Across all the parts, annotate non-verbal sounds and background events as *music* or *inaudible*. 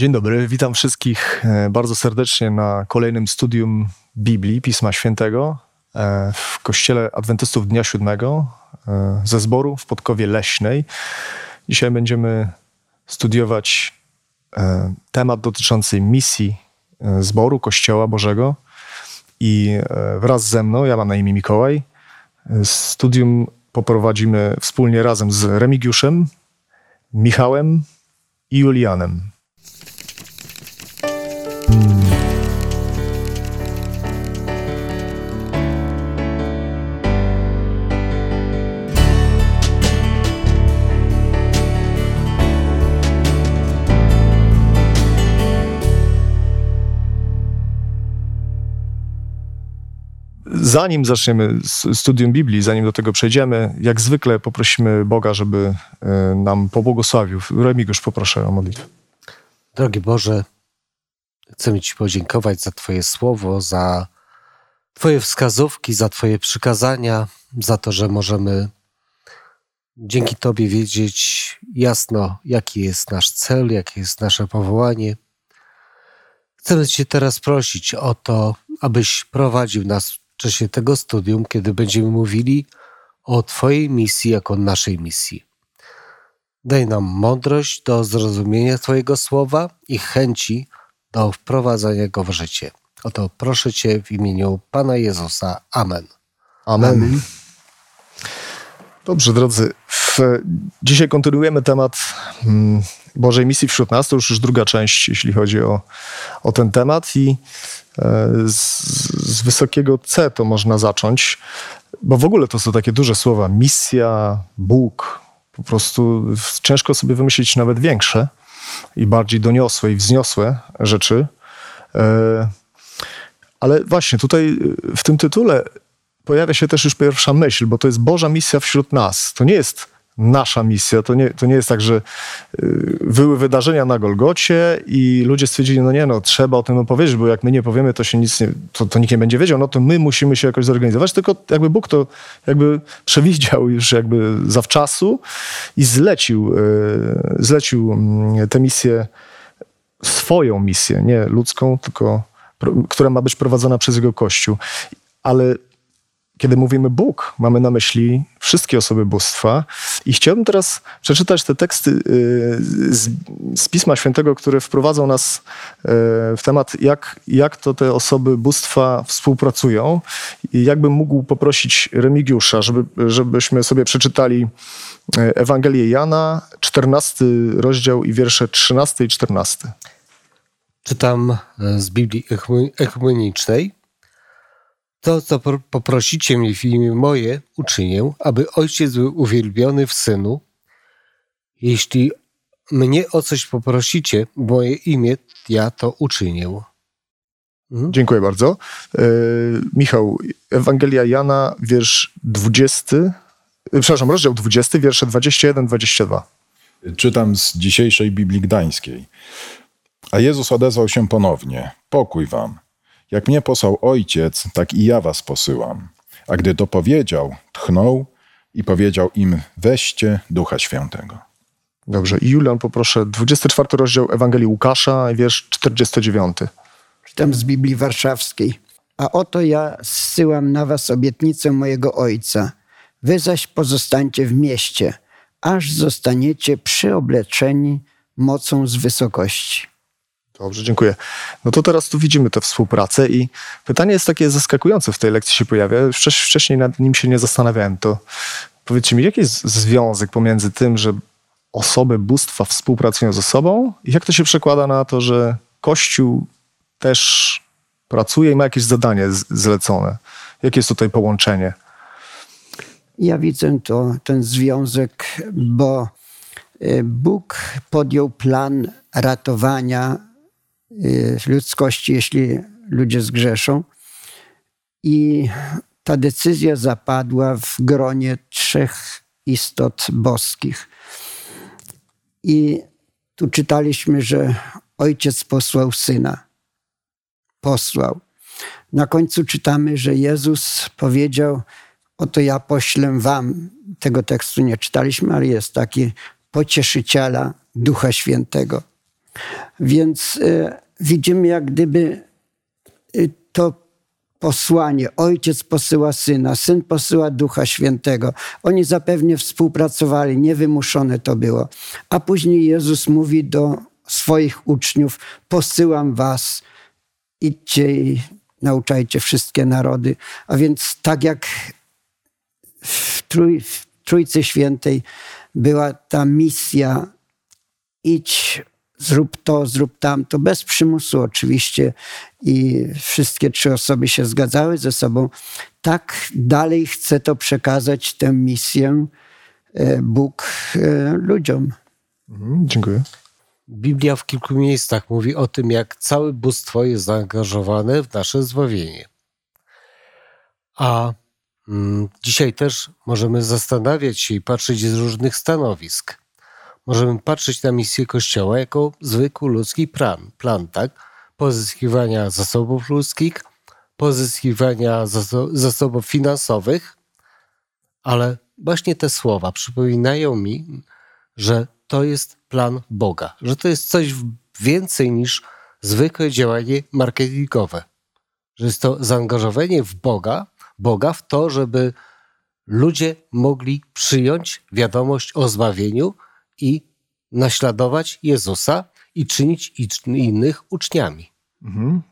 Dzień dobry, witam wszystkich e, bardzo serdecznie na kolejnym studium Biblii, Pisma Świętego e, w Kościele Adwentystów Dnia Siódmego e, ze zboru w Podkowie Leśnej. Dzisiaj będziemy studiować temat dotyczący misji zboru Kościoła Bożego i wraz ze mną, ja mam na imię Mikołaj, studium poprowadzimy wspólnie razem z Remigiuszem, Michałem i Julianem. Zanim zaczniemy studium Biblii, zanim do tego przejdziemy, jak zwykle poprosimy Boga, żeby e, nam pobłogosławił. Remigiusz, poproszę o modlitwę. Drogi Boże, chcemy Ci podziękować za Twoje słowo, za Twoje wskazówki, za Twoje przykazania, za to, że możemy dzięki Tobie wiedzieć jasno, jaki jest nasz cel, jakie jest nasze powołanie. Chcemy Cię teraz prosić o to, abyś prowadził nas czasie tego studium, kiedy będziemy mówili o Twojej misji jako naszej misji. Daj nam mądrość do zrozumienia Twojego słowa i chęci do wprowadzania go w życie. Oto proszę Cię w imieniu Pana Jezusa. Amen. Amen. Amen. Dobrze, drodzy. W, dzisiaj kontynuujemy temat hmm, Bożej misji wśród nas. To już, już druga część, jeśli chodzi o, o ten temat. I e, z, z wysokiego C to można zacząć, bo w ogóle to są takie duże słowa. Misja, Bóg. Po prostu ciężko sobie wymyślić nawet większe i bardziej doniosłe i wzniosłe rzeczy. E, ale właśnie tutaj w tym tytule pojawia się też już pierwsza myśl, bo to jest Boża misja wśród nas. To nie jest nasza misja. To nie, to nie jest tak, że y, były wydarzenia na Golgocie i ludzie stwierdzili, no nie, no trzeba o tym opowiedzieć, bo jak my nie powiemy, to się nic nie, to, to nikt nie będzie wiedział, no to my musimy się jakoś zorganizować, tylko jakby Bóg to jakby przewidział już jakby zawczasu i zlecił, y, zlecił mm, tę misję, swoją misję, nie ludzką, tylko która ma być prowadzona przez Jego Kościół. Ale kiedy mówimy Bóg, mamy na myśli wszystkie osoby bóstwa. I chciałbym teraz przeczytać te teksty y, z, z Pisma Świętego, które wprowadzą nas y, w temat, jak, jak to te osoby bóstwa współpracują. I jakbym mógł poprosić Remigiusza, żeby, żebyśmy sobie przeczytali y, Ewangelię Jana, 14 rozdział i wiersze 13 i 14. Czytam z Biblii Ekumenicznej. To, co poprosicie mnie w imię moje, uczynię, aby Ojciec był uwielbiony w Synu. Jeśli mnie o coś poprosicie, w moje imię, ja to uczynię. Hmm? Dziękuję bardzo. E, Michał, Ewangelia Jana, wiersz 20, e, przepraszam, rozdział 20, wiersze 21-22. Czytam z dzisiejszej Biblii Gdańskiej. A Jezus odezwał się ponownie: Pokój wam. Jak mnie posłał ojciec, tak i ja was posyłam. A gdy to powiedział, tchnął i powiedział im: Weźcie ducha świętego. Dobrze. I Julian, poproszę, 24 rozdział Ewangelii Łukasza, wiersz 49. Czytam z Biblii Warszawskiej. A oto ja zsyłam na was obietnicę mojego ojca. Wy zaś pozostańcie w mieście, aż zostaniecie przyobleczeni mocą z wysokości. Dobrze, dziękuję. No to teraz tu widzimy tę współpracę i pytanie jest takie zaskakujące w tej lekcji się pojawia. Wcześniej nad nim się nie zastanawiałem. To powiedzcie mi, jaki jest związek pomiędzy tym, że osoby bóstwa współpracują ze sobą i jak to się przekłada na to, że Kościół też pracuje i ma jakieś zadanie zlecone? Jakie jest tutaj połączenie? Ja widzę to, ten związek, bo y, Bóg podjął plan ratowania ludzkości, jeśli ludzie zgrzeszą. I ta decyzja zapadła w gronie trzech istot boskich. I tu czytaliśmy, że ojciec posłał syna. Posłał. Na końcu czytamy, że Jezus powiedział: Oto ja poślę wam. Tego tekstu nie czytaliśmy, ale jest taki pocieszyciela Ducha Świętego. Więc e, widzimy jak gdyby e, to posłanie. Ojciec posyła syna, syn posyła ducha świętego. Oni zapewne współpracowali, niewymuszone to było. A później Jezus mówi do swoich uczniów: Posyłam was, idźcie i nauczajcie wszystkie narody. A więc tak jak w, trój, w Trójcy Świętej była ta misja idź, zrób to, zrób tamto, bez przymusu oczywiście i wszystkie trzy osoby się zgadzały ze sobą. Tak dalej chce to przekazać, tę misję e, Bóg e, ludziom. Mhm, dziękuję. Biblia w kilku miejscach mówi o tym, jak całe bóstwo jest zaangażowane w nasze zbawienie. A mm, dzisiaj też możemy zastanawiać się i patrzeć z różnych stanowisk. Możemy patrzeć na misję Kościoła jako zwykły ludzki plan, plan tak? Pozyskiwania zasobów ludzkich, pozyskiwania zasobów finansowych, ale właśnie te słowa przypominają mi, że to jest plan Boga, że to jest coś więcej niż zwykłe działanie marketingowe, że jest to zaangażowanie w Boga, Boga w to, żeby ludzie mogli przyjąć wiadomość o zbawieniu i naśladować Jezusa i czynić innych uczniami. Mhm.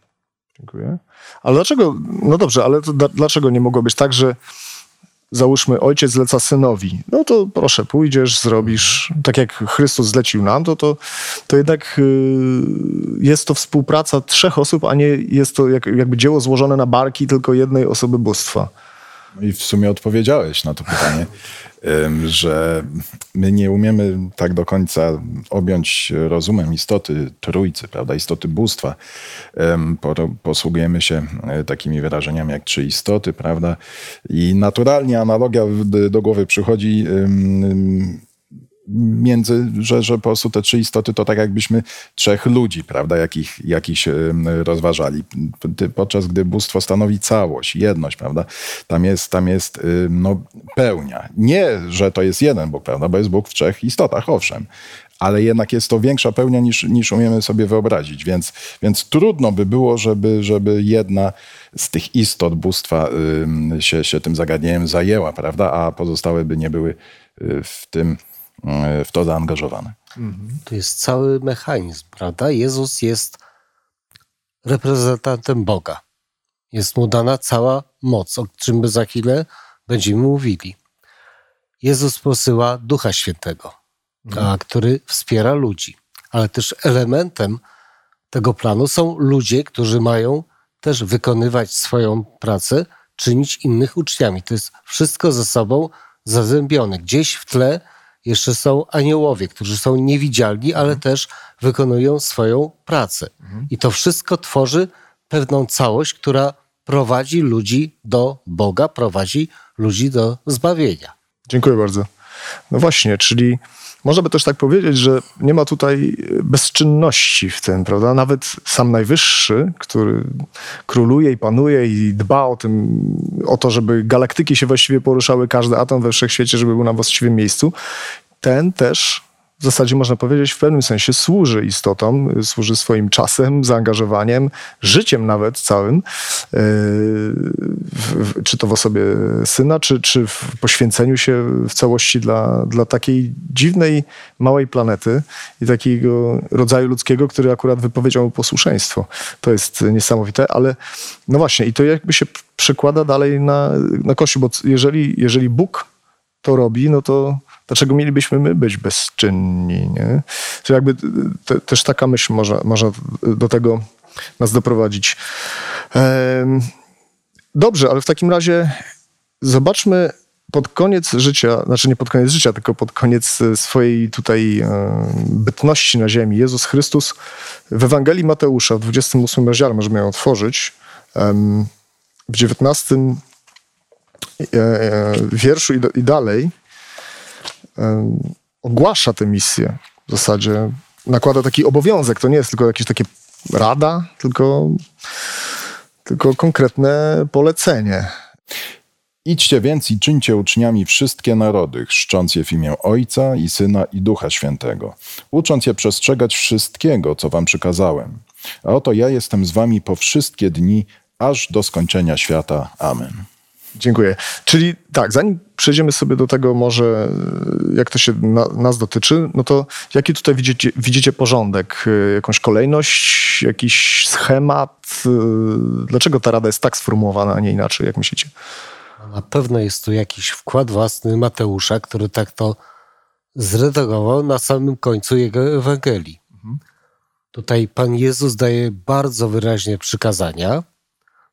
Dziękuję. Ale dlaczego, no dobrze, ale dlaczego nie mogło być tak, że załóżmy, ojciec zleca synowi, no to proszę, pójdziesz, zrobisz, tak jak Chrystus zlecił nam, to, to, to jednak y, jest to współpraca trzech osób, a nie jest to jak, jakby dzieło złożone na barki tylko jednej osoby bóstwa. No I w sumie odpowiedziałeś na to pytanie, że my nie umiemy tak do końca objąć rozumem istoty trójcy, prawda, istoty bóstwa. Posługujemy się e, takimi wyrażeniami jak trzy istoty, prawda, i naturalnie analogia do głowy przychodzi między, że, że po prostu te trzy istoty to tak jakbyśmy trzech ludzi, prawda, jakich, jakichś rozważali. Podczas gdy bóstwo stanowi całość, jedność, prawda, tam jest, tam jest no, pełnia. Nie, że to jest jeden Bóg, prawda, bo jest Bóg w trzech istotach, owszem, ale jednak jest to większa pełnia niż, niż umiemy sobie wyobrazić, więc, więc trudno by było, żeby, żeby jedna z tych istot bóstwa się, się tym zagadnieniem zajęła, prawda, a pozostałe by nie były y, w tym E, w to zaangażowane. To jest cały mechanizm, prawda? Jezus jest reprezentantem Boga. Jest mu dana cała moc, o czym by za chwilę będziemy mówili. Jezus posyła Ducha Świętego, mhm. który wspiera ludzi, ale też elementem tego planu są ludzie, którzy mają też wykonywać swoją pracę, czynić innych uczniami. To jest wszystko ze sobą zazębione. Gdzieś w tle jeszcze są aniołowie, którzy są niewidzialni, ale mhm. też wykonują swoją pracę. Mhm. I to wszystko tworzy pewną całość, która prowadzi ludzi do Boga, prowadzi ludzi do zbawienia. Dziękuję bardzo. No właśnie, czyli można by też tak powiedzieć, że nie ma tutaj bezczynności w tym, prawda? Nawet sam Najwyższy, który króluje i panuje i dba o tym, o to, żeby galaktyki się właściwie poruszały, każdy atom we wszechświecie, żeby był na właściwym miejscu, ten też w zasadzie można powiedzieć w pewnym sensie służy istotom, służy swoim czasem, zaangażowaniem, życiem nawet całym, e, czy to w osobie syna, czy, czy w poświęceniu się w całości dla, dla takiej dziwnej, małej planety i takiego rodzaju ludzkiego, który akurat wypowiedział posłuszeństwo. To jest niesamowite, ale no właśnie, i to jakby się przekłada dalej na, na Kościół, bo jeżeli, jeżeli Bóg to robi, no to Dlaczego mielibyśmy my być bezczynni? Nie? To jakby te, też taka myśl może, może do tego nas doprowadzić. Dobrze, ale w takim razie zobaczmy pod koniec życia, znaczy nie pod koniec życia, tylko pod koniec swojej tutaj bytności na ziemi. Jezus Chrystus w Ewangelii Mateusza w 28 rozdziale, możemy ją otworzyć, w 19 e, e, wierszu i dalej, ogłasza tę misję. W zasadzie nakłada taki obowiązek. To nie jest tylko jakieś takie rada, tylko, tylko konkretne polecenie. Idźcie więc i czyńcie uczniami wszystkie narody, chrzcząc je w imię Ojca i Syna i Ducha Świętego, ucząc je przestrzegać wszystkiego, co wam przykazałem. A oto ja jestem z wami po wszystkie dni, aż do skończenia świata. Amen. Dziękuję. Czyli tak, zanim przejdziemy sobie do tego może, jak to się na, nas dotyczy, no to jaki tutaj widzicie, widzicie porządek? Jakąś kolejność, jakiś schemat? Dlaczego ta rada jest tak sformułowana, a nie inaczej, jak myślicie? Na pewno jest tu jakiś wkład własny Mateusza, który tak to zredagował na samym końcu jego Ewangelii. Mhm. Tutaj Pan Jezus daje bardzo wyraźnie przykazania.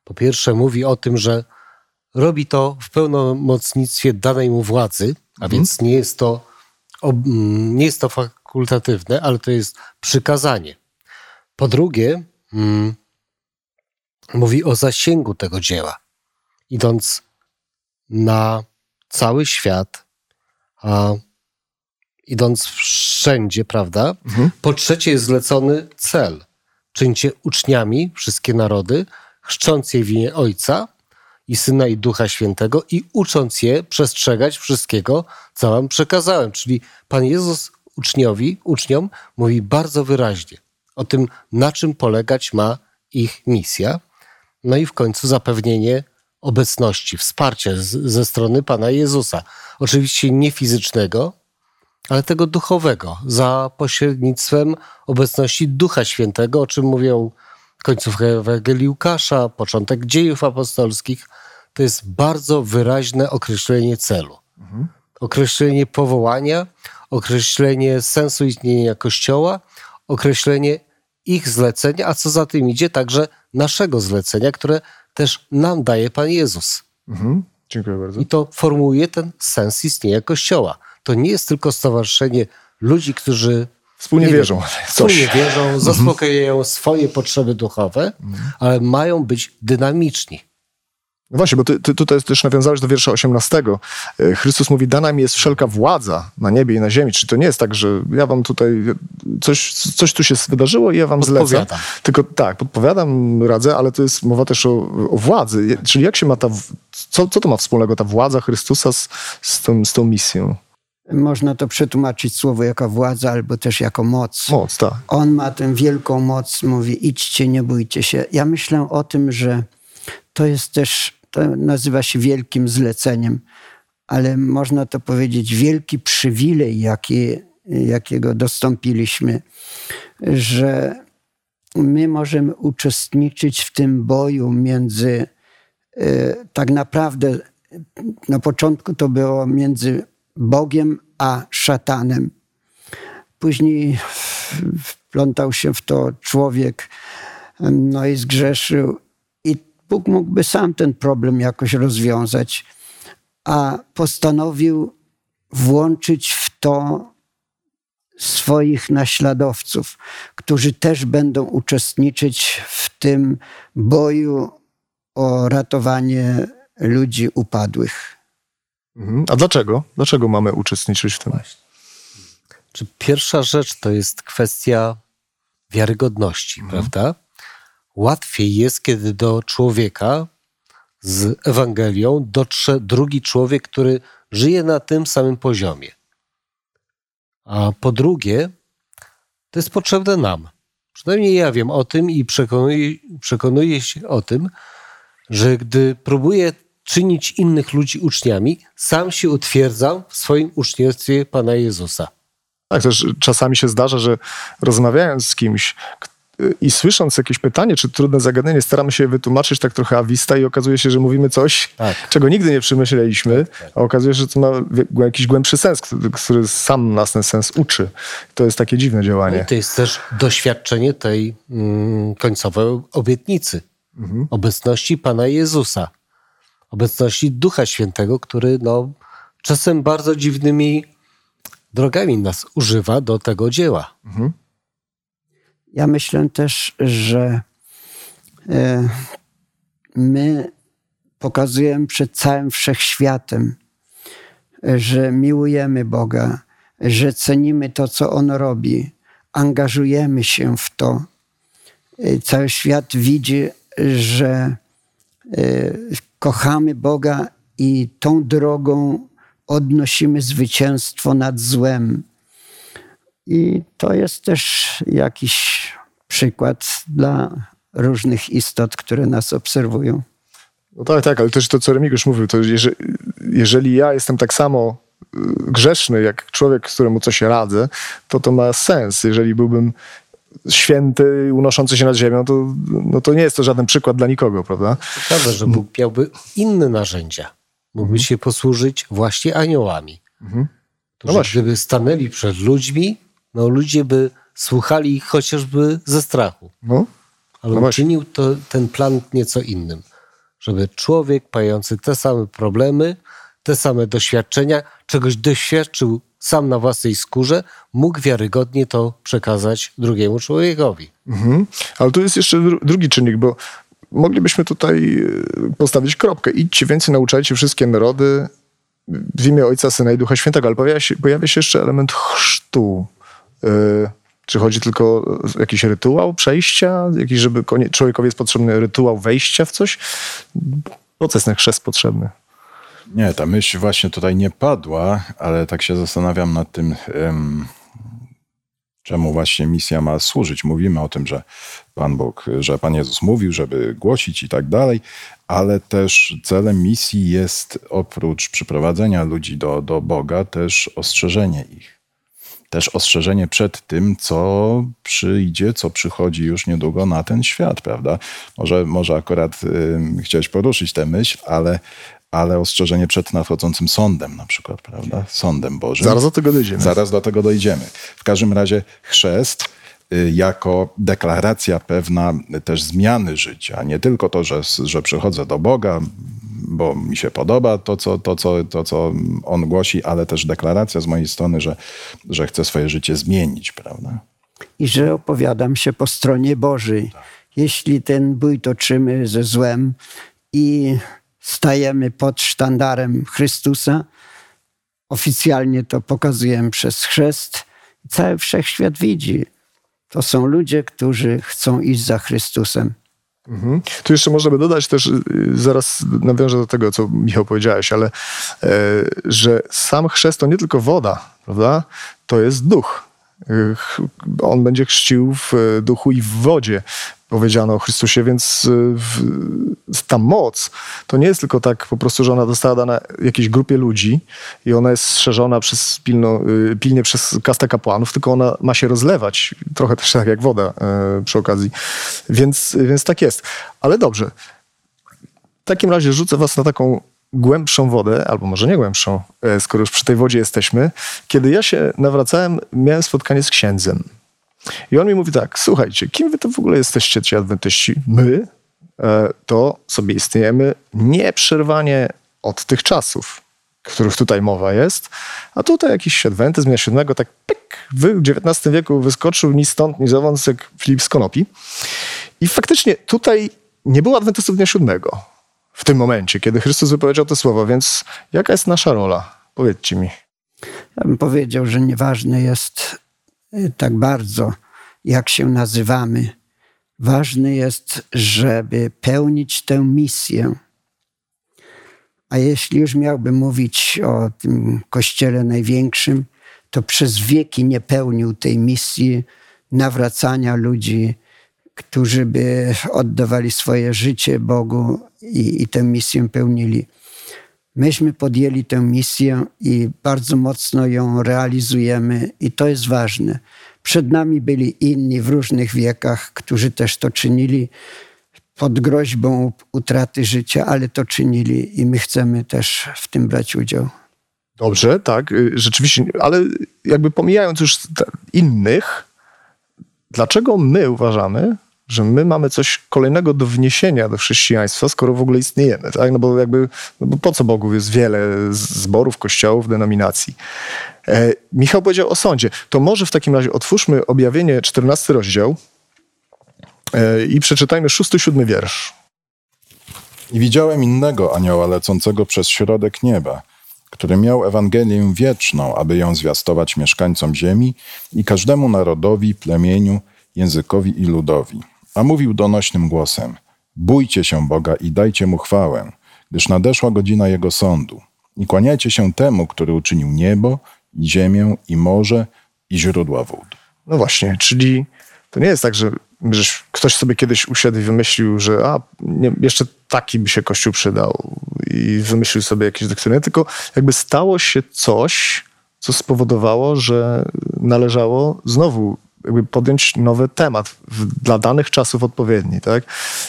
Po pierwsze, mówi o tym, że robi to w pełnomocnictwie danej mu władzy, a mhm. więc nie jest, to, nie jest to fakultatywne, ale to jest przykazanie. Po drugie, mm, mówi o zasięgu tego dzieła. Idąc na cały świat, a idąc wszędzie, prawda? Mhm. Po trzecie jest zlecony cel. Czyńcie uczniami wszystkie narody, chrzcząc je w imię Ojca i Syna i Ducha Świętego i ucząc je przestrzegać wszystkiego, co wam przekazałem. Czyli Pan Jezus uczniowi, uczniom mówi bardzo wyraźnie o tym, na czym polegać ma ich misja. No i w końcu zapewnienie obecności, wsparcia z, ze strony Pana Jezusa. Oczywiście nie fizycznego, ale tego duchowego, za pośrednictwem obecności Ducha Świętego, o czym mówią końcówka Ewangelii Łukasza, początek dziejów apostolskich. To jest bardzo wyraźne określenie celu. Mhm. Określenie powołania, określenie sensu istnienia Kościoła, określenie ich zlecenia, a co za tym idzie, także naszego zlecenia, które też nam daje Pan Jezus. Mhm. Dziękuję bardzo. I to formułuje ten sens istnienia Kościoła. To nie jest tylko stowarzyszenie ludzi, którzy Wspólnie wierzą. Wspólnie wierzą, mhm. zaspokajają swoje potrzeby duchowe, mhm. ale mają być dynamiczni. No właśnie, bo ty, ty tutaj też nawiązałeś do wiersza 18. E, Chrystus mówi, dana mi jest wszelka władza na niebie i na ziemi. Czyli to nie jest tak, że ja wam tutaj, coś, coś tu się wydarzyło i ja wam zlecam. Tylko tak, podpowiadam, radzę, ale to jest mowa też o, o władzy. Czyli jak się ma ta, co, co to ma wspólnego ta władza Chrystusa z, z, tą, z tą misją? Można to przetłumaczyć słowo jako władza, albo też jako moc. Moc, tak. On ma tę wielką moc, mówi idźcie, nie bójcie się. Ja myślę o tym, że to jest też to nazywa się wielkim zleceniem, ale można to powiedzieć wielki przywilej, jaki, jakiego dostąpiliśmy, że my możemy uczestniczyć w tym boju między e, tak naprawdę na początku to było między Bogiem a szatanem. Później wplątał się w to człowiek, no i zgrzeszył Bóg mógłby sam ten problem jakoś rozwiązać, a postanowił włączyć w to swoich naśladowców, którzy też będą uczestniczyć w tym boju o ratowanie ludzi upadłych. Mhm. A dlaczego? Dlaczego mamy uczestniczyć w tym? Pierwsza rzecz to jest kwestia wiarygodności, mhm. prawda? łatwiej jest, kiedy do człowieka z Ewangelią dotrze drugi człowiek, który żyje na tym samym poziomie. A po drugie, to jest potrzebne nam. Przynajmniej ja wiem o tym i przekonuję, przekonuję się o tym, że gdy próbuję czynić innych ludzi uczniami, sam się utwierdzam w swoim uczniostwie Pana Jezusa. Tak, też czasami się zdarza, że rozmawiając z kimś, i słysząc jakieś pytanie czy trudne zagadnienie, staramy się wytłumaczyć tak trochę awista i okazuje się, że mówimy coś, tak. czego nigdy nie przemyśleliśmy, tak. a okazuje się, że to ma jakiś głębszy sens, który, sam nas ten sens uczy. To jest takie dziwne działanie. No to jest też doświadczenie tej mm, końcowej obietnicy. Mhm. Obecności Pana Jezusa. Obecności Ducha Świętego, który no, czasem bardzo dziwnymi drogami nas używa do tego dzieła. Mhm. Ja myślę też, że e, my pokazujemy przed całym wszechświatem, że miłujemy Boga, że cenimy to, co On robi, angażujemy się w to. E, cały świat widzi, że e, kochamy Boga i tą drogą odnosimy zwycięstwo nad złem. I to jest też jakiś przykład dla różnych istot, które nas obserwują. No tak, tak, ale też to, co Remigiusz mówił, to jeżeli, jeżeli ja jestem tak samo y, grzeszny jak człowiek, któremu coś radzę, to to ma sens. Jeżeli byłbym święty, unoszący się nad ziemią, to, no to nie jest to żaden przykład dla nikogo, prawda? Prawda, że Bóg miałby inne narzędzia. Mógłby Mhm. się posłużyć właśnie aniołami. Mhm. To, No właśnie. gdyby stanęli przed ludźmi, no ludzie by słuchali ich chociażby ze strachu. No, Ale No uczynił to, ten plan nieco innym. Żeby człowiek mający te same problemy, te same doświadczenia, czegoś doświadczył sam na własnej skórze, mógł wiarygodnie to przekazać drugiemu człowiekowi. Mhm. Ale tu jest jeszcze dru- drugi czynnik, bo moglibyśmy tutaj e, postawić kropkę. Idźcie więcej, nauczajcie wszystkie narody w imię Ojca, Syna i Ducha Świętego, ale pojawia się, pojawia się jeszcze element chrztu. E, Czy chodzi tylko o jakiś rytuał przejścia? Jakiś, żeby człowiekowi jest potrzebny rytuał wejścia w coś? Jest ten chrzest potrzebny? Nie, ta myśl właśnie tutaj nie padła, ale tak się zastanawiam nad tym, em, czemu właśnie misja ma służyć. Mówimy o tym, że Pan Bóg, że Pan Jezus mówił, żeby głosić i tak dalej, ale też celem misji jest oprócz przyprowadzenia ludzi do, do Boga, też ostrzeżenie ich. Też ostrzeżenie przed tym, co przyjdzie, co przychodzi już niedługo na ten świat, prawda? Może, może akurat ym, chciałeś poruszyć tę myśl, ale, ale ostrzeżenie przed nadchodzącym sądem na przykład, prawda? Sądem Bożym. Zaraz do tego dojdziemy. Zaraz do tego dojdziemy. W każdym razie chrzest y, jako deklaracja pewna też zmiany życia. Nie tylko to, że, że przychodzę do Boga, bo mi się podoba to co, to, co, to, co On głosi, ale też deklaracja z mojej strony, że, że chcę swoje życie zmienić, prawda? i że opowiadam się po stronie Bożej. Jeśli ten bój toczymy ze złem i stajemy pod sztandarem Chrystusa, oficjalnie to pokazujemy przez chrzest, cały wszechświat widzi. To są ludzie, którzy chcą iść za Chrystusem. Mhm. Tu jeszcze można by dodać też, y, zaraz nawiążę do tego, co Michał powiedziałeś, ale e, że sam chrzest to nie tylko woda, prawda? To jest duch. On będzie chrzcił w e, duchu i w wodzie. Powiedziano o Chrystusie, więc w, ta moc to nie jest tylko tak po prostu, że ona została dana jakiejś grupie ludzi i ona jest strzeżona przez pilno, y, pilnie przez kastę kapłanów, tylko ona ma się rozlewać, trochę też tak jak woda e, przy okazji. Więc, więc tak jest. Ale dobrze, w takim razie rzucę was na taką głębszą wodę, albo może nie głębszą, e, skoro już przy tej wodzie jesteśmy. Kiedy ja się nawracałem, miałem spotkanie z księdzem. I on mi mówi tak, słuchajcie, kim wy to w ogóle jesteście, ci adwentyści? My e, to sobie istniejemy nieprzerwanie od tych czasów, których tutaj mowa jest, a tutaj jakiś adwentyzm dnia siódmego tak pyk, w XIX wieku wyskoczył ni stąd, ni zowąd, jak Filip z Konopi. I faktycznie tutaj nie było adwentystów dnia siódmego w tym momencie, kiedy Chrystus wypowiedział te słowa, więc jaka jest nasza rola? Powiedzcie mi. Ja bym powiedział, że nieważne jest y, tak bardzo, jak się nazywamy. Ważne jest, żeby pełnić tę misję. A jeśli już miałbym mówić o tym kościele największym, to przez wieki nie pełnił tej misji nawracania ludzi, którzy by oddawali swoje życie Bogu i, i tę misję pełnili. Myśmy podjęli tę misję i bardzo mocno ją realizujemy, i to jest ważne. Przed nami byli inni w różnych wiekach, którzy też to czynili pod groźbą utraty życia, ale to czynili i my chcemy też w tym brać udział. Dobrze, tak, y, rzeczywiście, ale jakby pomijając już innych, dlaczego my uważamy, że my mamy coś kolejnego do wniesienia do chrześcijaństwa, skoro w ogóle istniejemy, tak? No bo jakby, no bo po co Bogów jest wiele zborów, kościołów, denominacji? E, Michał powiedział o sądzie. To może w takim razie otwórzmy objawienie 14 rozdział e, i przeczytajmy 6-7 wiersz. I widziałem innego anioła lecącego przez środek nieba, który miał Ewangelię wieczną, aby ją zwiastować mieszkańcom ziemi i każdemu narodowi, plemieniu, językowi i ludowi. A mówił donośnym głosem: Bójcie się Boga i dajcie mu chwałę, gdyż nadeszła godzina Jego sądu. I kłaniajcie się temu, który uczynił niebo, i ziemię, i morze, i źródła wód. No właśnie, czyli to nie jest tak, że, ktoś sobie kiedyś usiadł i wymyślił, że a, nie, jeszcze taki by się Kościół przydał i wymyślił sobie jakieś doktryny, tylko jakby stało się coś, co spowodowało, że należało znowu jakby podjąć nowy temat w, dla danych czasów odpowiedni, tak?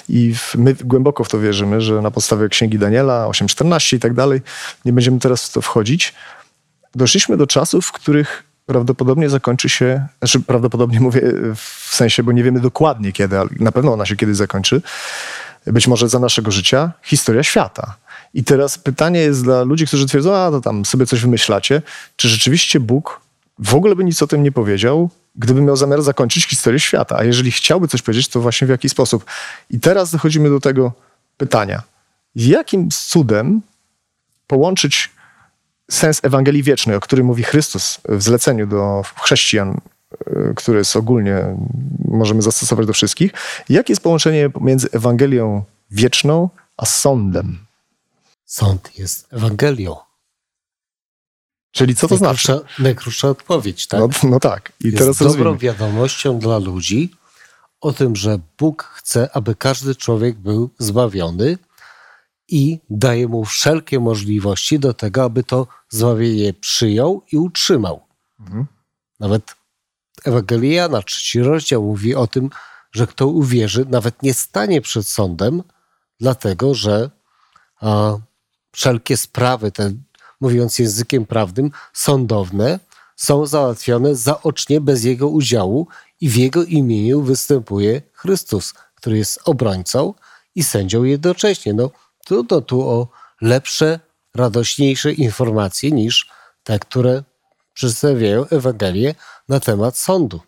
I w, my głęboko w to wierzymy, że na podstawie Księgi Daniela 8.14 i tak dalej, nie będziemy teraz w to wchodzić, doszliśmy do czasów, w których prawdopodobnie zakończy się, znaczy prawdopodobnie mówię w sensie, bo nie wiemy dokładnie kiedy, ale na pewno ona się kiedyś zakończy, być może za naszego życia, historia świata. I teraz pytanie jest dla ludzi, którzy twierdzą, a to tam sobie coś wymyślacie, czy rzeczywiście Bóg w ogóle by nic o tym nie powiedział, gdyby miał zamiar zakończyć historię świata. A jeżeli chciałby coś powiedzieć, to właśnie w jaki sposób? I teraz dochodzimy do tego pytania. Jakim cudem połączyć sens Ewangelii Wiecznej, o którym mówi Chrystus w zleceniu do chrześcijan, y, które jest ogólnie, możemy zastosować do wszystkich. Jakie jest połączenie pomiędzy Ewangelią Wieczną a sądem? Sąd jest Ewangelią. Czyli co to najkrótsza, znaczy? Najkrótsza odpowiedź, tak? No, no tak. I jest teraz dobrą rozwijmy. wiadomością dla ludzi o tym, że Bóg chce, aby każdy człowiek był zbawiony i daje mu wszelkie możliwości do tego, aby to zbawienie przyjął i utrzymał. Mhm. Nawet Ewangelia na trzeci rozdział mówi o tym, że kto uwierzy, nawet nie stanie przed sądem, dlatego że a, wszelkie sprawy, te, mówiąc językiem prawnym, sądowne, są załatwione zaocznie bez jego udziału i w jego imieniu występuje Chrystus, który jest obrońcą i sędzią jednocześnie. No, trudno tu o lepsze, radośniejsze informacje niż te, które przedstawiają Ewangelię na temat sądu.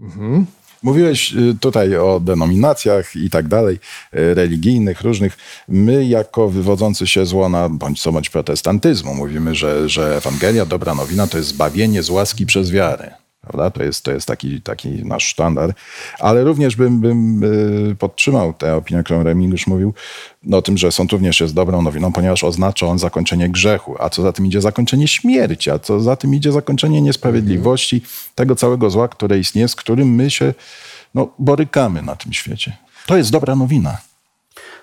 Mhm. Mówiłeś y, tutaj o denominacjach i tak dalej, y, religijnych, różnych. My, jako wywodzący się z łona bądź co bądź protestantyzmu, mówimy, że, że Ewangelia, dobra nowina, to jest zbawienie z łaski przez wiarę. Prawda? To jest, to jest taki, taki nasz sztandar. Ale również bym, bym y, podtrzymał tę opinię, którą Remigiusz mówił, no, o tym, że sąd również jest dobrą nowiną, ponieważ oznacza on zakończenie grzechu, a co za tym idzie zakończenie śmierci, a co za tym idzie zakończenie niesprawiedliwości, tego całego zła, które istnieje, z którym my się no, borykamy na tym świecie. To jest dobra nowina.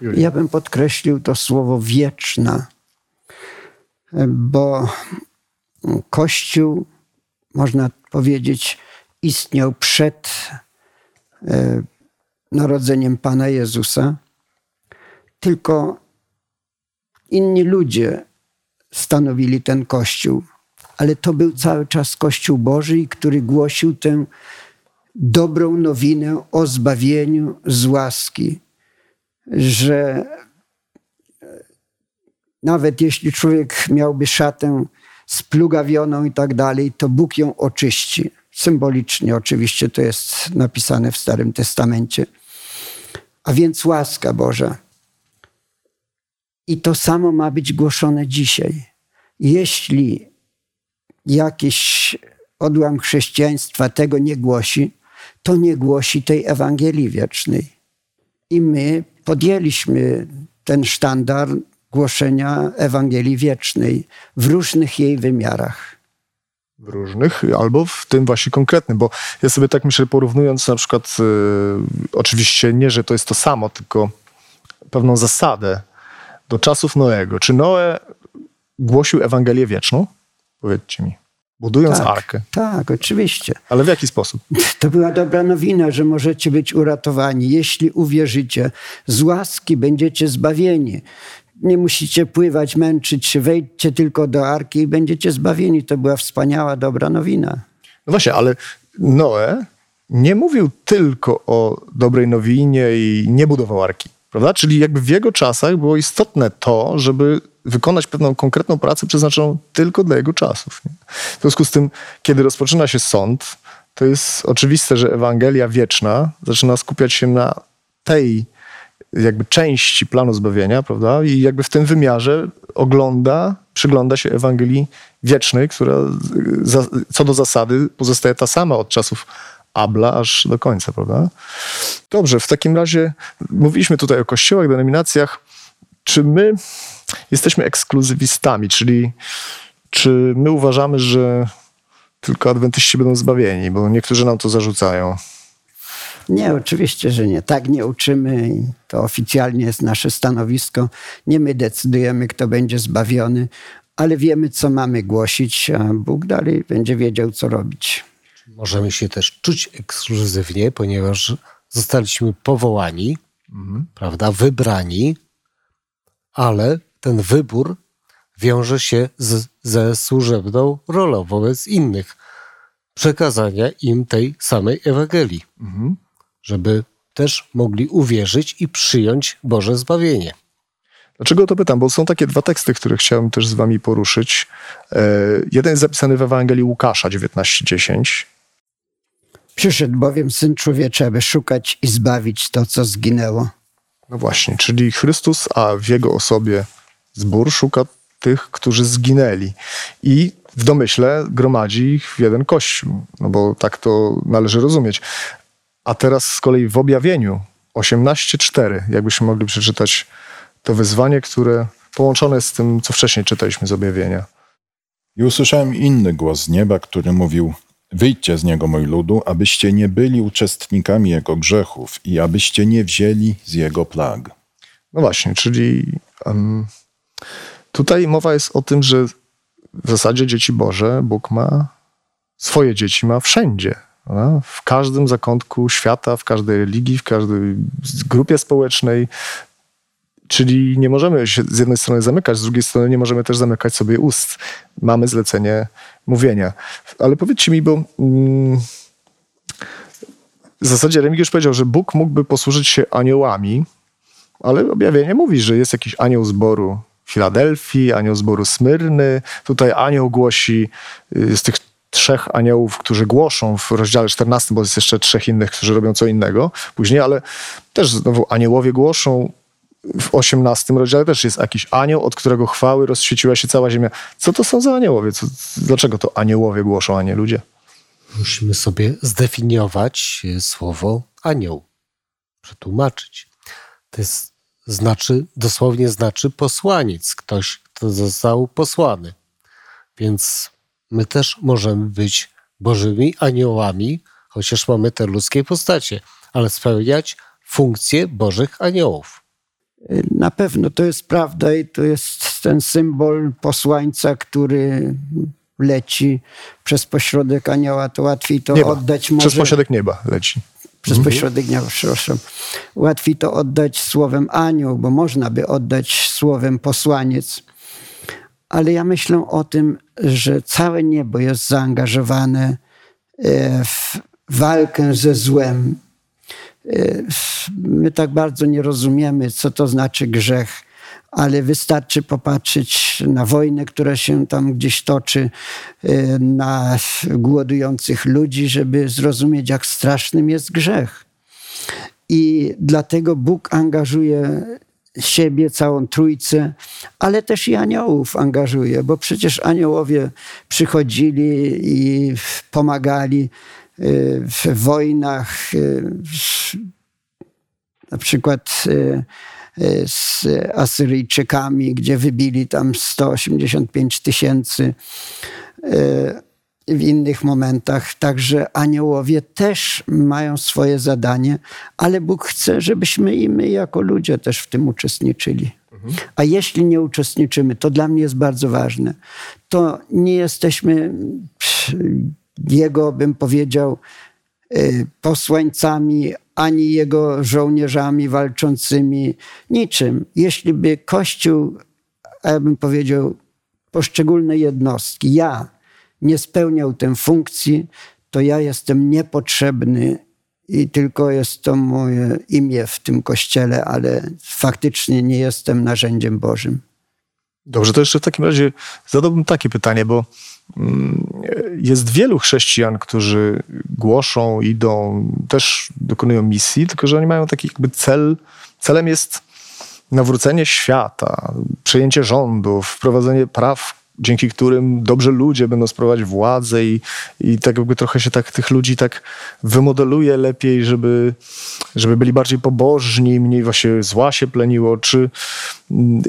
Ja bym podkreślił to słowo wieczna, bo Kościół, można powiedzieć, istniał przed e, narodzeniem Pana Jezusa, tylko inni ludzie stanowili ten Kościół, ale to był cały czas Kościół Boży, który głosił tę dobrą nowinę o zbawieniu z łaski, że nawet jeśli człowiek miałby szatę splugawioną i tak dalej, to Bóg ją oczyści. Symbolicznie oczywiście to jest napisane w Starym Testamencie. A więc łaska Boża. I to samo ma być głoszone dzisiaj. Jeśli jakiś odłam chrześcijaństwa tego nie głosi, to nie głosi tej Ewangelii wiecznej. I my podjęliśmy ten sztandar głoszenia Ewangelii wiecznej w różnych jej wymiarach. W różnych, albo w tym właśnie konkretnym, bo ja sobie tak myślę, porównując na przykład, y, oczywiście nie, że to jest to samo, tylko pewną zasadę do czasów Noego. Czy Noe głosił Ewangelię wieczną? Powiedzcie mi. Budując tak, arkę. Tak, oczywiście. Ale w jaki sposób? *laughs* To była dobra nowina, że możecie być uratowani. Jeśli uwierzycie, z łaski będziecie zbawieni. Nie musicie pływać, męczyć się, wejdźcie tylko do arki i będziecie zbawieni. To była wspaniała, dobra nowina. No właśnie, ale Noe nie mówił tylko o dobrej nowinie i nie budował arki, prawda? Czyli jakby w jego czasach było istotne to, żeby wykonać pewną konkretną pracę przeznaczoną tylko dla jego czasów. Nie? W związku z tym, kiedy rozpoczyna się sąd, to jest oczywiste, że Ewangelia wieczna zaczyna skupiać się na tej jakby części planu zbawienia, prawda? I jakby w tym wymiarze ogląda, przygląda się Ewangelii wiecznej, która za, co do zasady pozostaje ta sama od czasów Abla aż do końca, prawda? Dobrze, w takim razie mówiliśmy tutaj o kościołach, denominacjach. Czy my jesteśmy ekskluzywistami, czyli czy my uważamy, że tylko adwentyści będą zbawieni, bo niektórzy nam to zarzucają. Nie, oczywiście, że nie. Tak nie uczymy i to oficjalnie jest nasze stanowisko. Nie my decydujemy, kto będzie zbawiony, ale wiemy, co mamy głosić, a Bóg dalej będzie wiedział, co robić. Możemy się też czuć ekskluzywnie, ponieważ zostaliśmy powołani, mhm. prawda, wybrani, ale ten wybór wiąże się z, ze służebną rolą wobec innych. Przekazania im tej samej Ewangelii, mhm. Żeby też mogli uwierzyć i przyjąć Boże zbawienie. Dlaczego to pytam? Bo są takie dwa teksty, które chciałem też z wami poruszyć. E, jeden jest zapisany w Ewangelii Łukasza 19:10. Przyszedł bowiem Syn Człowieczy, aby szukać i zbawić to, co zginęło. No właśnie, czyli Chrystus, a w Jego osobie zbór szuka tych, którzy zginęli. I w domyśle gromadzi ich w jeden kościół, no bo tak to należy rozumieć. A teraz z kolei w objawieniu 18.4, jakbyśmy mogli przeczytać to wyzwanie, które połączone jest z tym, co wcześniej czytaliśmy z objawienia. I usłyszałem inny głos z nieba, który mówił: Wyjdźcie z niego, mój ludu, abyście nie byli uczestnikami jego grzechów i abyście nie wzięli z jego plag. No właśnie, czyli um, tutaj mowa jest o tym, że w zasadzie dzieci Boże Bóg ma, swoje dzieci ma wszędzie. W każdym zakątku świata, w każdej religii, w każdej grupie społecznej, Czyli nie możemy się z jednej strony zamykać, z drugiej strony nie możemy też zamykać sobie ust. Mamy zlecenie mówienia. Ale powiedzcie mi, bo mm, w zasadzie Remigiusz powiedział, że Bóg mógłby posłużyć się aniołami, ale objawienie mówi, że jest jakiś anioł zboru Filadelfii, anioł zboru Smyrny. Tutaj anioł głosi y, z tych trzech aniołów, którzy głoszą w rozdziale 14, bo jest jeszcze trzech innych, którzy robią co innego później, ale też znowu aniołowie głoszą w 18 rozdziale też jest jakiś anioł, od którego chwały rozświeciła się cała ziemia. Co to są za aniołowie? Co, dlaczego to aniołowie głoszą, a nie ludzie? Musimy sobie zdefiniować e, słowo anioł, przetłumaczyć. To jest, znaczy, dosłownie znaczy posłaniec, ktoś, kto został posłany. Więc my też możemy być bożymi aniołami, chociaż mamy te ludzkie postacie, ale spełniać funkcje bożych aniołów. Na pewno to jest prawda i to jest ten symbol posłańca, który leci przez pośrodek anioła, to łatwiej to nieba. oddać może. Przez pośrodek nieba leci. Przez mhm. pośrodek nieba, przepraszam. Łatwiej to oddać słowem anioł, bo można by oddać słowem posłaniec. Ale ja myślę o tym, że całe niebo jest zaangażowane e, w walkę ze złem, My tak bardzo nie rozumiemy, co to znaczy grzech, ale wystarczy popatrzeć na wojnę, która się tam gdzieś toczy, y, na głodujących ludzi, żeby zrozumieć, jak strasznym jest grzech. I dlatego Bóg angażuje siebie, całą trójcę, ale też i aniołów angażuje, bo przecież aniołowie przychodzili i pomagali w wojnach, na przykład z Asyryjczykami, gdzie wybili tam 185 tysięcy w innych momentach. Także aniołowie też mają swoje zadanie, ale Bóg chce, żebyśmy i my jako ludzie też w tym uczestniczyli. A jeśli nie uczestniczymy, to dla mnie jest bardzo ważne, to nie jesteśmy jego, bym powiedział, y, posłańcami, ani jego żołnierzami walczącymi, niczym. Jeśli by Kościół, ja bym powiedział, poszczególne jednostki, ja nie spełniał tę funkcji, to ja jestem niepotrzebny i tylko jest to moje imię w tym kościele, ale faktycznie nie jestem narzędziem Bożym. Dobrze, to jeszcze w takim razie zadałbym takie pytanie, bo mm, jest wielu chrześcijan, którzy głoszą, idą, też dokonują misji, tylko że oni mają taki jakby cel, celem jest nawrócenie świata, przejęcie rządów, wprowadzenie praw, dzięki którym dobrze ludzie będą sprawować władzę i, i tak jakby trochę się tak tych ludzi tak wymodeluje lepiej, żeby, żeby byli bardziej pobożni, mniej właśnie zła się pleniło, czy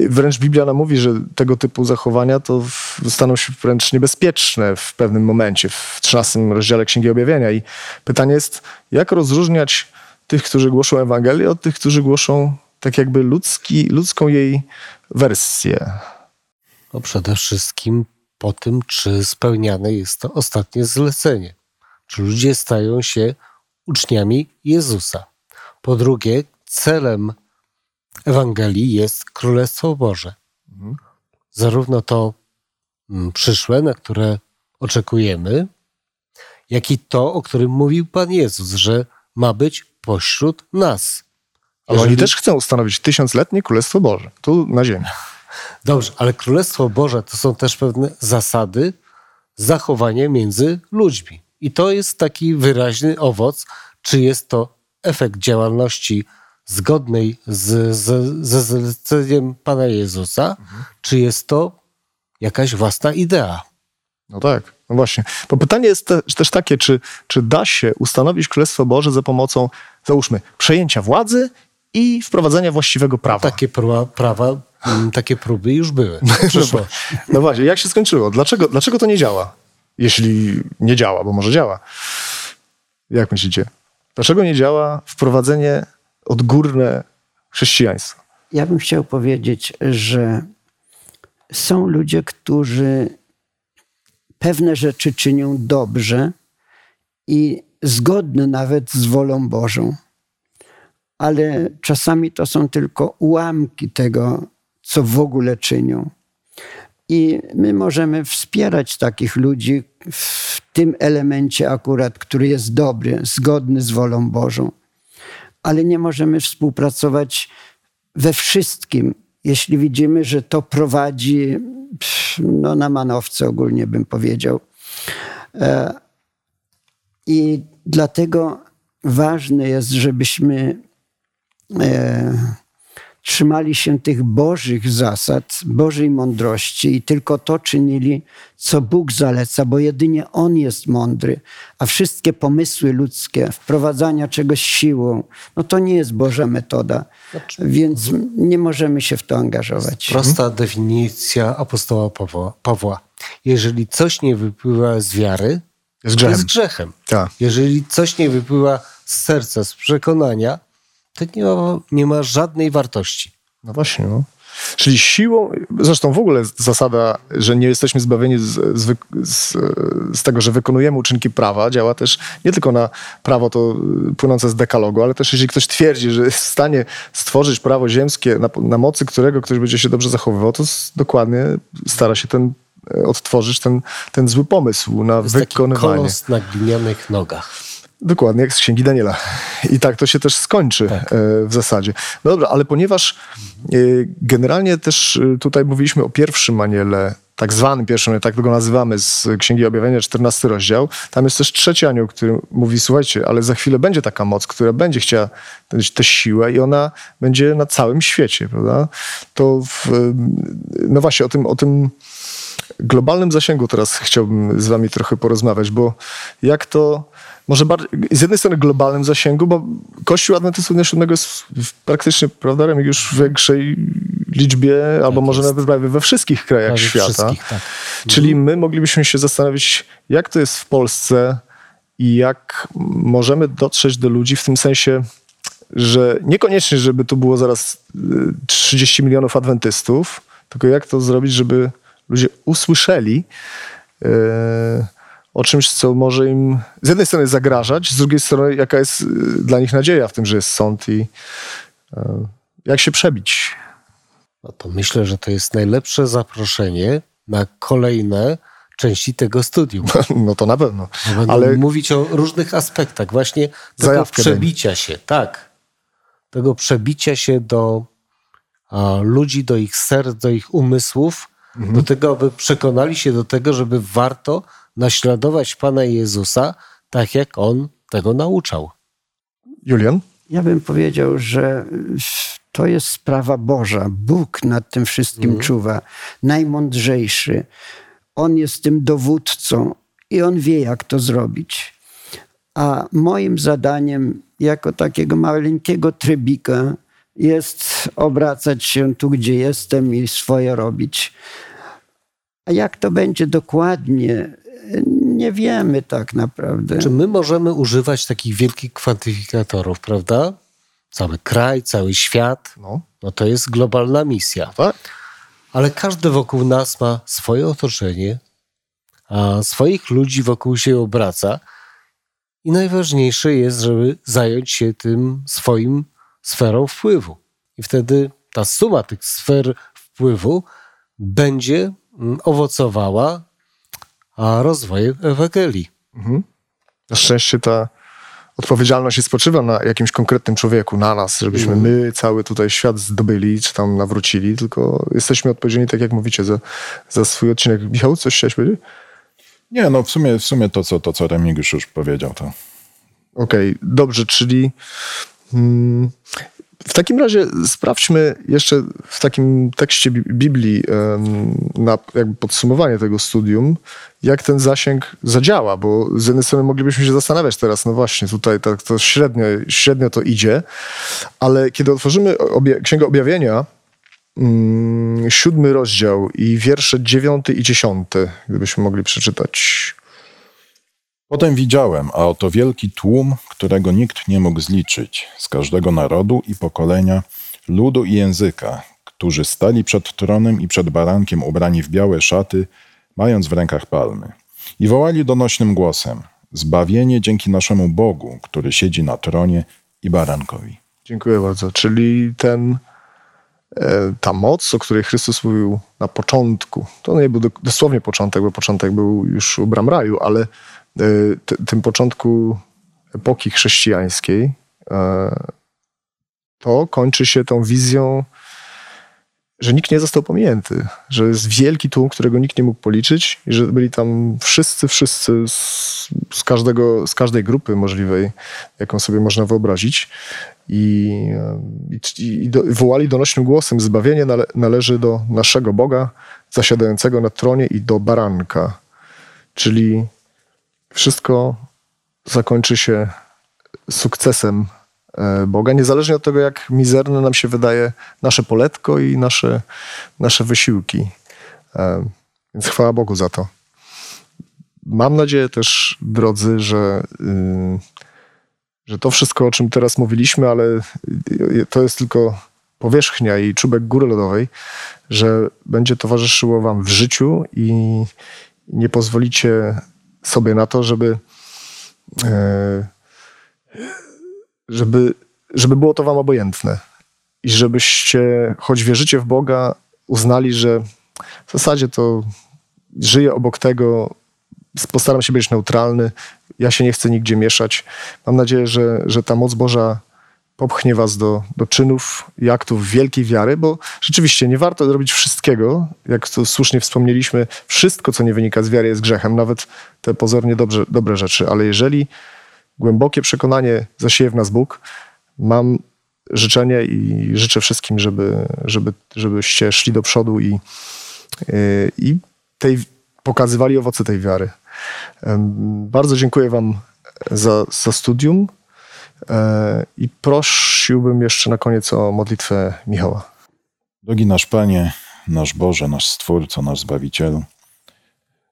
wręcz Biblia nam mówi, że tego typu zachowania to staną się wręcz niebezpieczne w pewnym momencie, w 13 rozdziale Księgi Objawienia. I pytanie jest, jak rozróżniać tych, którzy głoszą Ewangelię, od tych, którzy głoszą tak jakby ludzki, ludzką jej wersję? No przede wszystkim po tym, czy spełniane jest to ostatnie zlecenie. Czy ludzie stają się uczniami Jezusa. Po drugie, celem Ewangelii jest Królestwo Boże. Mhm. Zarówno to mm, przyszłe, na które oczekujemy, jak i to, o którym mówił Pan Jezus, że ma być pośród nas. Ale Jeżeli... oni też chcą ustanowić tysiącletnie Królestwo Boże, tu na ziemi. Dobrze, ale Królestwo Boże to są też pewne zasady zachowania między ludźmi. I to jest taki wyraźny owoc, czy jest to efekt działalności zgodnej z, z, ze zleceniem Pana Jezusa, mhm. czy jest to jakaś własna idea. No tak, no właśnie. Bo pytanie jest te, też takie, czy, czy da się ustanowić Królestwo Boże za pomocą, załóżmy, przejęcia władzy i wprowadzenia właściwego prawa. Takie pra, prawa, mm, takie próby już były. *laughs* No, no właśnie, jak się skończyło? Dlaczego, dlaczego to nie działa? Jeśli nie działa, bo może działa. Jak myślicie? Dlaczego nie działa wprowadzenie odgórne chrześcijaństwa? Ja bym chciał powiedzieć, że są ludzie, którzy pewne rzeczy czynią dobrze i zgodne nawet z wolą Bożą, ale czasami to są tylko ułamki tego, co w ogóle czynią. I my możemy wspierać takich ludzi w tym elemencie akurat, który jest dobry, zgodny z wolą Bożą. Ale nie możemy współpracować we wszystkim, jeśli widzimy, że to prowadzi no, na manowce, ogólnie bym powiedział. E, I dlatego ważne jest, żebyśmy e, trzymali się tych Bożych zasad, Bożej mądrości i tylko to czynili, co Bóg zaleca, bo jedynie On jest mądry, a wszystkie pomysły ludzkie, wprowadzania czegoś siłą, no to nie jest Boża metoda, znaczy, więc nie możemy się w to angażować. Prosta definicja apostoła Pawła. Pawła. Jeżeli coś nie wypływa z wiary, jest grzechem. Jest grzechem. Tak. Jeżeli coś nie wypływa z serca, z przekonania, to nie ma, nie ma żadnej wartości. No właśnie. No. Czyli siłą, zresztą w ogóle zasada, że nie jesteśmy zbawieni z, z, z, z, tego, że wykonujemy uczynki prawa, działa też nie tylko na prawo to płynące z dekalogu, ale też jeśli ktoś twierdzi, że jest w stanie stworzyć prawo ziemskie, na, na mocy którego ktoś będzie się dobrze zachowywał, to dokładnie stara się ten e, odtworzyć ten, ten zły pomysł na jest wykonywanie. Taki kolos na glinianych nogach. Dokładnie, jak z Księgi Daniela. I tak to się też skończy tak. E, w zasadzie. No dobra, ale ponieważ e, generalnie też e, tutaj mówiliśmy o pierwszym aniele, tak zwanym pierwszym, tak go nazywamy, z Księgi Objawienia, 14 rozdział, tam jest też trzeci anioł, który mówi, słuchajcie, ale za chwilę będzie taka moc, która będzie chciała tę siłę i ona będzie na całym świecie, prawda? To w, no właśnie o tym, o tym globalnym zasięgu teraz chciałbym z wami trochę porozmawiać, bo jak to może bardziej, z jednej strony globalnym zasięgu, bo Kościół Adwentystów Dnia Siódmego jest praktycznie, prawda, już w większej liczbie, tak albo może nawet prawie we wszystkich krajach prawie świata. Wszystkich, tak. Czyli my moglibyśmy się zastanowić, jak to jest w Polsce i jak możemy dotrzeć do ludzi w tym sensie, że niekoniecznie, żeby tu było zaraz 30 y, milionów adwentystów, tylko jak to zrobić, żeby ludzie usłyszeli, yy, o czymś, co może im z jednej strony zagrażać, z drugiej strony jaka jest y, dla nich nadzieja w tym, że jest sąd i y, jak się przebić. No to myślę, że to jest najlepsze zaproszenie na kolejne części tego studium. *laughs* No to na pewno. Będą Ale mówić o różnych aspektach, właśnie tego przebicia się, tak. Tego przebicia się do a, ludzi, do ich serc, do ich umysłów, mhm. do tego, aby przekonali się do tego, żeby warto naśladować Pana Jezusa tak, jak On tego nauczał. Julian? Ja bym powiedział, że to jest sprawa Boża. Bóg nad tym wszystkim mm. czuwa. Najmądrzejszy. On jest tym dowódcą i on wie, jak to zrobić. A moim zadaniem, jako takiego maleńkiego trybika, jest obracać się tu, gdzie jestem i swoje robić. A jak to będzie dokładnie, nie wiemy tak naprawdę. Czy my możemy używać takich wielkich kwantyfikatorów, prawda? Cały kraj, cały świat, No, no to jest globalna misja. tak. Ale każdy wokół nas ma swoje otoczenie, a swoich ludzi wokół się obraca. I najważniejsze jest, żeby zająć się tym swoim sferą wpływu. I wtedy ta suma tych sfer wpływu będzie mm, owocowała a rozwojem Ewangelii. Na szczęście ta odpowiedzialność nie spoczywa na jakimś konkretnym człowieku, na nas, żebyśmy my cały tutaj świat zdobyli, czy tam nawrócili, tylko jesteśmy odpowiedzialni, tak jak mówicie, za, za swój odcinek. Michał, coś chciałeś powiedzieć? Nie, no w sumie, w sumie to, co, to, co Remigiusz już powiedział, to Okej, dobrze, czyli mm, w takim razie sprawdźmy jeszcze w takim tekście Bi- Biblii na jakby podsumowanie tego studium, jak ten zasięg zadziała, bo z jednej strony moglibyśmy się zastanawiać teraz, no właśnie, tutaj tak to średnio, średnio to idzie, ale kiedy otworzymy obie, Księgę Objawienia, mm, siódmy rozdział i wiersze dziewiąty i dziesiąty, gdybyśmy mogli przeczytać. Potem widziałem, a oto wielki tłum, którego nikt nie mógł zliczyć, z każdego narodu i pokolenia, ludu i języka, którzy stali przed tronem i przed barankiem ubrani w białe szaty, mając w rękach palmy. I wołali donośnym głosem: Zbawienie dzięki naszemu Bogu, który siedzi na tronie i barankowi. Dziękuję bardzo. Czyli ten, e, ta moc, o której Chrystus mówił na początku, to nie był do- dosłownie początek, bo początek był już u bram raju, ale tym początku epoki chrześcijańskiej, e, to kończy się tą wizją, że nikt nie został pominięty, że jest wielki tłum, którego nikt nie mógł policzyć i że byli tam wszyscy, wszyscy z, z, każdego, z każdej grupy możliwej, jaką sobie można wyobrazić i, i, i do, wołali donośnym głosem: Zbawienie nale, należy do naszego Boga, zasiadającego na tronie i do baranka. Czyli wszystko zakończy się sukcesem e, Boga, niezależnie od tego, jak mizerne nam się wydaje nasze poletko i nasze, nasze wysiłki. E, Więc chwała Bogu za to. Mam nadzieję też, drodzy, że. Yy, że to wszystko, o czym teraz mówiliśmy, ale to jest tylko powierzchnia i czubek góry lodowej, że będzie towarzyszyło wam w życiu i nie pozwolicie sobie na to, żeby e, żeby, żeby było to wam obojętne i żebyście, choć wierzycie w Boga, uznali, że w zasadzie to żyję obok tego, postaram się być neutralny, ja się nie chcę nigdzie mieszać. Mam nadzieję, że, że ta moc Boża popchnie was do, do czynów i aktów wielkiej wiary, bo rzeczywiście nie warto robić wszystkiego, jak słusznie wspomnieliśmy, wszystko, co nie wynika z wiary jest grzechem, nawet te pozornie dobrze, dobre rzeczy, ale jeżeli głębokie przekonanie zasieje w nas Bóg, mam życzenie i życzę wszystkim, żeby, żeby, żebyście szli do przodu i, yy, i tej, pokazywali owoce tej wiary. Bardzo dziękuję Wam za, za studium i prosiłbym jeszcze na koniec o modlitwę Michała. Drogi nasz Panie, nasz Boże, nasz Stwórco, nasz Zbawicielu,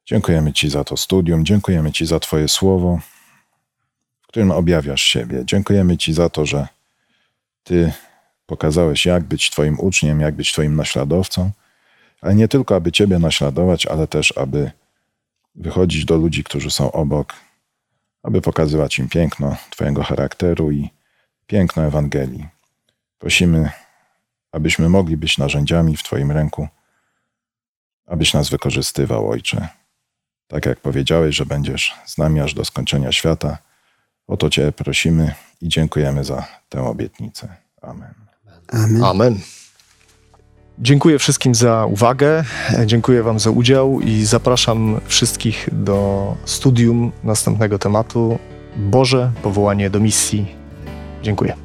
dziękujemy Ci za to studium, dziękujemy Ci za Twoje słowo, w którym objawiasz siebie. Dziękujemy Ci za to, że Ty pokazałeś, jak być Twoim uczniem, jak być Twoim naśladowcą, ale nie tylko, aby Ciebie naśladować, ale też, aby wychodzić do ludzi, którzy są obok, aby pokazywać im piękno Twojego charakteru i piękno Ewangelii. Prosimy, abyśmy mogli być narzędziami w Twoim ręku, abyś nas wykorzystywał, Ojcze. Tak jak powiedziałeś, że będziesz z nami aż do skończenia świata, o to Cię prosimy i dziękujemy za tę obietnicę. Amen. Amen. Amen. Dziękuję wszystkim za uwagę, dziękuję Wam za udział i zapraszam wszystkich do studium następnego tematu Boże powołanie do misji. Dziękuję.